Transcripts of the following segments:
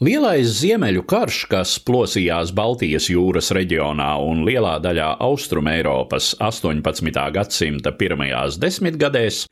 Lielais ziemeļu karš, kas plosījās Baltijas jūras reģionā un lielā daļā Austrumēropas 18. gadsimta pirmajās desmitgadēs,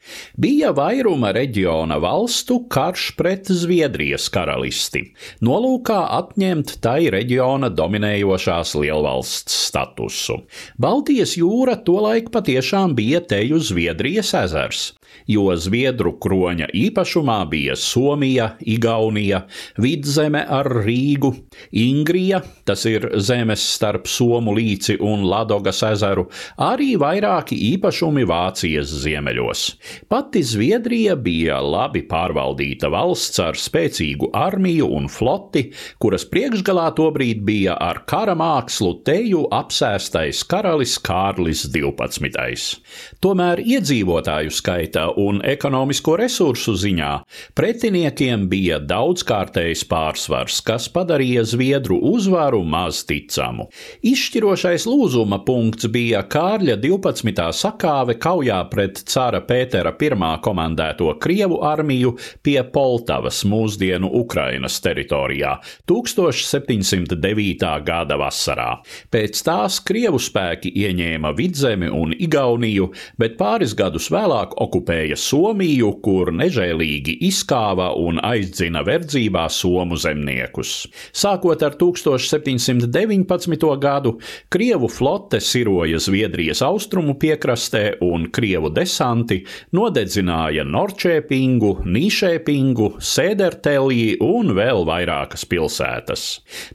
bija vairuma reģiona valstu karš pret Zviedrijas karalisti, nolūkā atņemt tai reģiona dominējošās lielvalsts statusu. Baltijas jūra tolaik patiešām bija teju Zviedrijas ezers, jo Zviedru kroņa īpašumā bija Somija, Igaunija, Vidzeme, zeme ar Rīgu, Ingrija, tas ir zemes starp Somu līci un Ladogas ezeru, arī vairāki īpašumi Vācijas ziemeļos. Pati Zviedrija bija labi pārvaldīta valsts ar spēcīgu armiju un floti, kuras priekšgalā tobrīd bija ar kara mākslu teju apsēstais karalis Kārlis XII. Tomēr iedzīvotāju skaita un ekonomisko resursu ziņā pretiniekiem bija daudzkārtējs pārsvars kas padarīja Zviedru uzvaru maz ticamu. Izšķirošais lūzuma punkts bija Kārļa 12. sakāve kaujā pret cara Pētera I komandēto Krievu armiju pie Poltavas mūsdienu Ukrainas teritorijā 1709. gada vasarā. Pēc tās Krievu spēki ieņēma Vidzemi un Igauniju, bet pāris gadus vēlāk okupēja Somiju, kur nežēlīgi izkāva un aizdzina verdzībā Somu zemniekus. Sākot ar 1719. gadu, Krievu flote siroja Zviedrijas austrumu piekrastē un Krievu desanti nodedzināja Norčēpingu, Nīšēpingu, Sēdertelī un vēl vairākas pilsētas.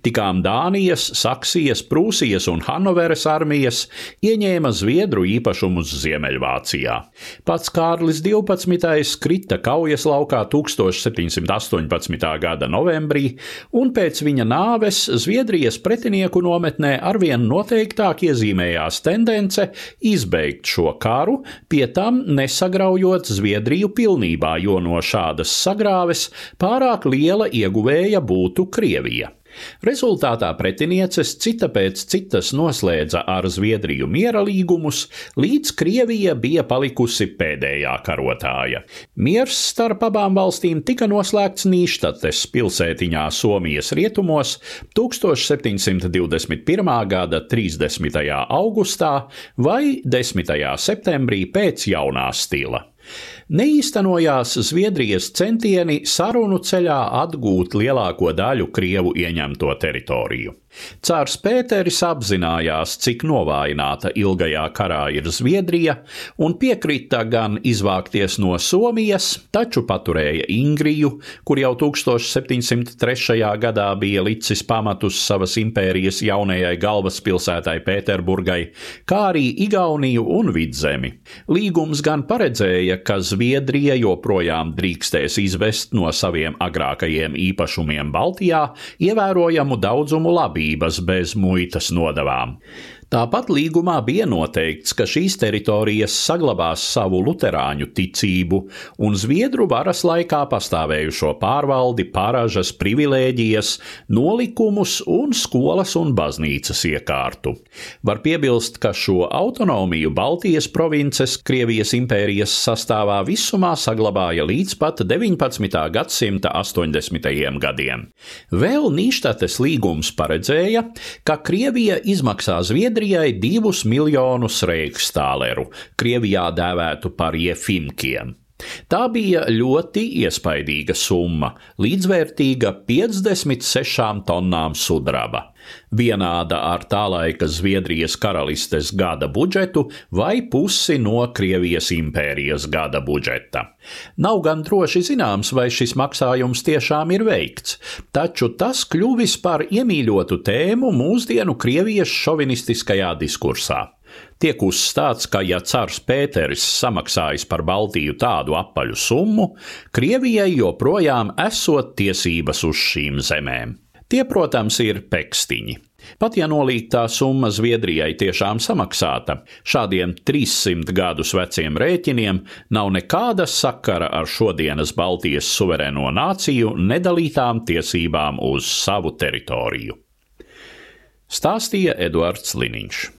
Tikām Dānijas, Saksijas, Prūsijas un Hanoveras armijas ieņēma Zviedru īpašumus Ziemeļvācijā. Pats Kārlis 12. krita kaujas laukā 1718. gada novembrī, un pēc viņa nāves Zviedrijas pretinieku nometnē arvien noteiktāk iezīmējās tendence izbeigt šo karu, pie tam nesagraujot Zviedriju pilnībā, jo no šādas sagrāves pārāk liela ieguvēja būtu Krievija. Rezultātā pretinieces cita pēc citas noslēdza ar Zviedriju miera līgumus, līdz Krievija bija palikusi pēdējā karotāja. Miers starp abām valstīm tika noslēgts Nīštates pilsētiņā Somijas rietumos 1721. gada 30. augustā vai 10. septembrī pēc jaunā stila. Neīstenojās Zviedrijas centieni sarunu ceļā atgūt lielāko daļu Krievu ieņemto teritoriju. Cārs Pēteris apzinājās, cik novājināta ilgajā karā ir Zviedrija, un piekrita gan izvākties no Somijas, taču paturēja Ingriju, kur jau 1703. gadā bija licis pamatus savas impērijas jaunajai galvaspilsētai Pēterburgai, kā arī Igauniju un Vidzemi. Līgums gan paredzēja, ka Zviedrija joprojām drīkstēs izvest no saviem agrākajiem īpašumiem Baltijā ievērojamu daudzumu labi darbības bez muitas nodavām. Tāpat līgumā bija noteikts, ka šīs teritorijas saglabās savu luterāņu ticību un Zviedru varas laikā pastāvējušo pārvaldi, paražas, privilēģijas, nolikumus un skolas un baznīcas iekārtu. Var piebilst, ka šo autonomiju Baltijas provinces Krievijas impērijas sastāvā visumā saglabāja līdz pat 19. gadsimta 80. gadiem. Vēl Nīštates līgums paredzēja, ka Krievija izmaksā Zviedrijai divus miljonus reikstāleru, Krievijā dēvētu par jefimkiem. Tā bija ļoti iespaidīga summa, līdzvērtīga 56 tonnām sudraba, vienāda ar tā laika Zviedrijas karalistes gada budžetu vai pusi no Krievijas impērijas gada budžeta. Nav gan droši zināms, vai šis maksājums tiešām ir veikts, taču tas kļuvis par iemīļotu tēmu mūsdienu Krievijas šovinistiskajā diskursā. Tiek uzstāts, ka, ja cars Pēteris samaksājis par Baltiju tādu apaļu summu, Krievijai joprojām esot tiesības uz šīm zemēm. Tie, protams, ir pekstiņi. Pat ja nolīgtā summa Zviedrijai tiešām samaksāta, šādiem 300 gadus veciem rēķiniem nav nekāda sakara ar šodienas Baltijas suverēno nāciju nedalītām tiesībām uz savu teritoriju. Stāstīja Eduards Liniņš.